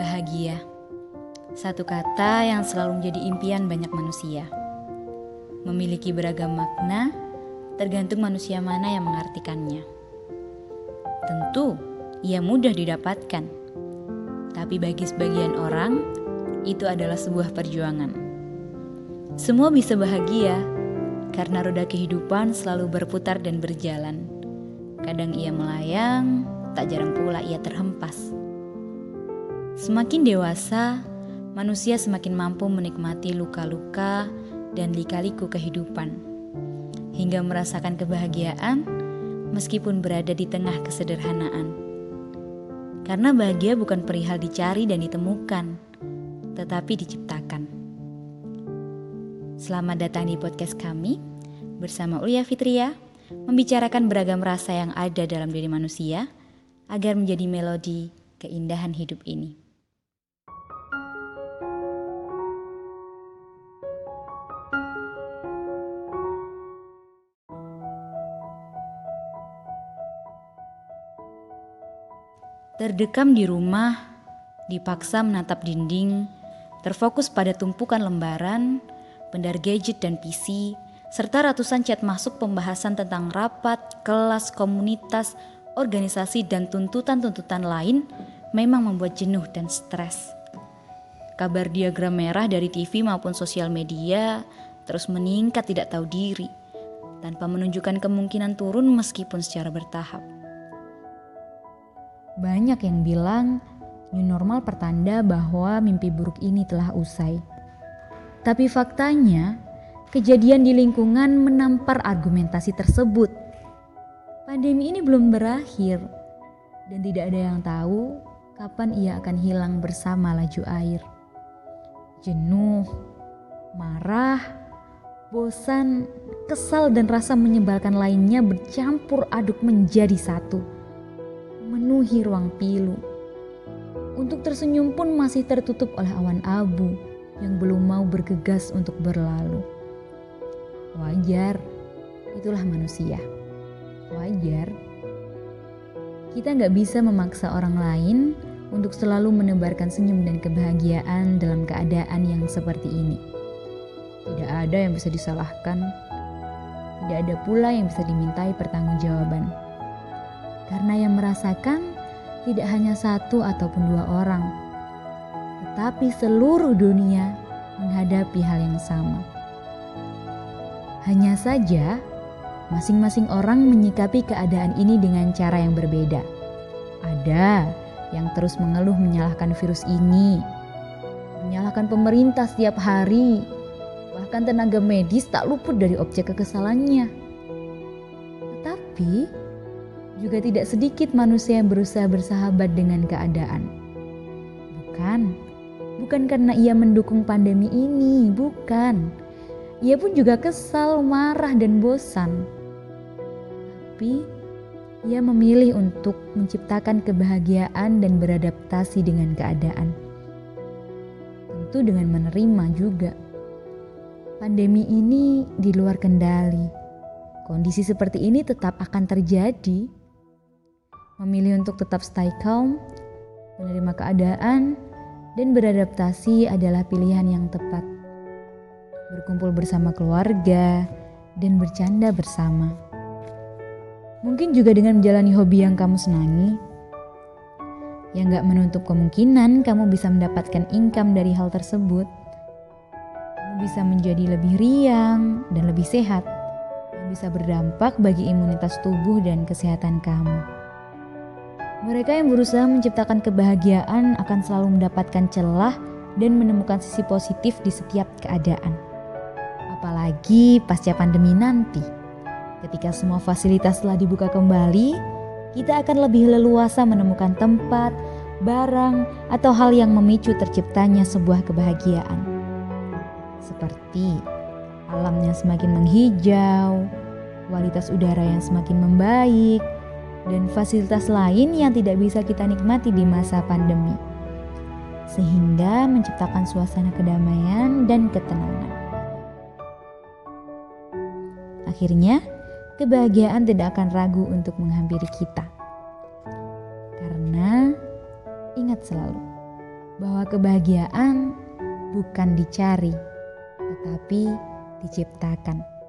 Bahagia, satu kata yang selalu menjadi impian banyak manusia. Memiliki beragam makna, tergantung manusia mana yang mengartikannya. Tentu, ia mudah didapatkan, tapi bagi sebagian orang, itu adalah sebuah perjuangan. Semua bisa bahagia karena roda kehidupan selalu berputar dan berjalan. Kadang ia melayang, tak jarang pula ia terhempas. Semakin dewasa, manusia semakin mampu menikmati luka-luka dan lika-liku kehidupan, hingga merasakan kebahagiaan meskipun berada di tengah kesederhanaan. Karena bahagia bukan perihal dicari dan ditemukan, tetapi diciptakan. Selamat datang di podcast kami bersama Ulia Fitria, membicarakan beragam rasa yang ada dalam diri manusia agar menjadi melodi keindahan hidup ini. Terdekam di rumah, dipaksa menatap dinding, terfokus pada tumpukan lembaran, bendar gadget dan PC, serta ratusan chat masuk pembahasan tentang rapat, kelas, komunitas, organisasi, dan tuntutan-tuntutan lain memang membuat jenuh dan stres. Kabar diagram merah dari TV maupun sosial media terus meningkat tidak tahu diri, tanpa menunjukkan kemungkinan turun meskipun secara bertahap. Banyak yang bilang new normal pertanda bahwa mimpi buruk ini telah usai. Tapi faktanya, kejadian di lingkungan menampar argumentasi tersebut. Pandemi ini belum berakhir dan tidak ada yang tahu kapan ia akan hilang bersama laju air. Jenuh, marah, bosan, kesal dan rasa menyebalkan lainnya bercampur aduk menjadi satu memenuhi ruang pilu. Untuk tersenyum pun masih tertutup oleh awan abu yang belum mau bergegas untuk berlalu. Wajar, itulah manusia. Wajar. Kita nggak bisa memaksa orang lain untuk selalu menebarkan senyum dan kebahagiaan dalam keadaan yang seperti ini. Tidak ada yang bisa disalahkan, tidak ada pula yang bisa dimintai pertanggungjawaban karena yang merasakan tidak hanya satu ataupun dua orang, tetapi seluruh dunia menghadapi hal yang sama. Hanya saja, masing-masing orang menyikapi keadaan ini dengan cara yang berbeda. Ada yang terus mengeluh menyalahkan virus ini, menyalahkan pemerintah setiap hari, bahkan tenaga medis tak luput dari objek kekesalannya. Tetapi, juga tidak sedikit manusia yang berusaha bersahabat dengan keadaan. Bukan, bukan karena ia mendukung pandemi ini, bukan. Ia pun juga kesal, marah, dan bosan. Tapi ia memilih untuk menciptakan kebahagiaan dan beradaptasi dengan keadaan. Tentu dengan menerima juga. Pandemi ini di luar kendali. Kondisi seperti ini tetap akan terjadi Memilih untuk tetap stay calm, menerima keadaan, dan beradaptasi adalah pilihan yang tepat. Berkumpul bersama keluarga dan bercanda bersama. Mungkin juga dengan menjalani hobi yang kamu senangi, yang gak menutup kemungkinan kamu bisa mendapatkan income dari hal tersebut. Kamu bisa menjadi lebih riang dan lebih sehat, yang bisa berdampak bagi imunitas tubuh dan kesehatan kamu. Mereka yang berusaha menciptakan kebahagiaan akan selalu mendapatkan celah dan menemukan sisi positif di setiap keadaan. Apalagi pasca pandemi nanti. Ketika semua fasilitas telah dibuka kembali, kita akan lebih leluasa menemukan tempat, barang, atau hal yang memicu terciptanya sebuah kebahagiaan. Seperti alam yang semakin menghijau, kualitas udara yang semakin membaik, dan fasilitas lain yang tidak bisa kita nikmati di masa pandemi, sehingga menciptakan suasana kedamaian dan ketenangan. Akhirnya, kebahagiaan tidak akan ragu untuk menghampiri kita, karena ingat selalu bahwa kebahagiaan bukan dicari, tetapi diciptakan.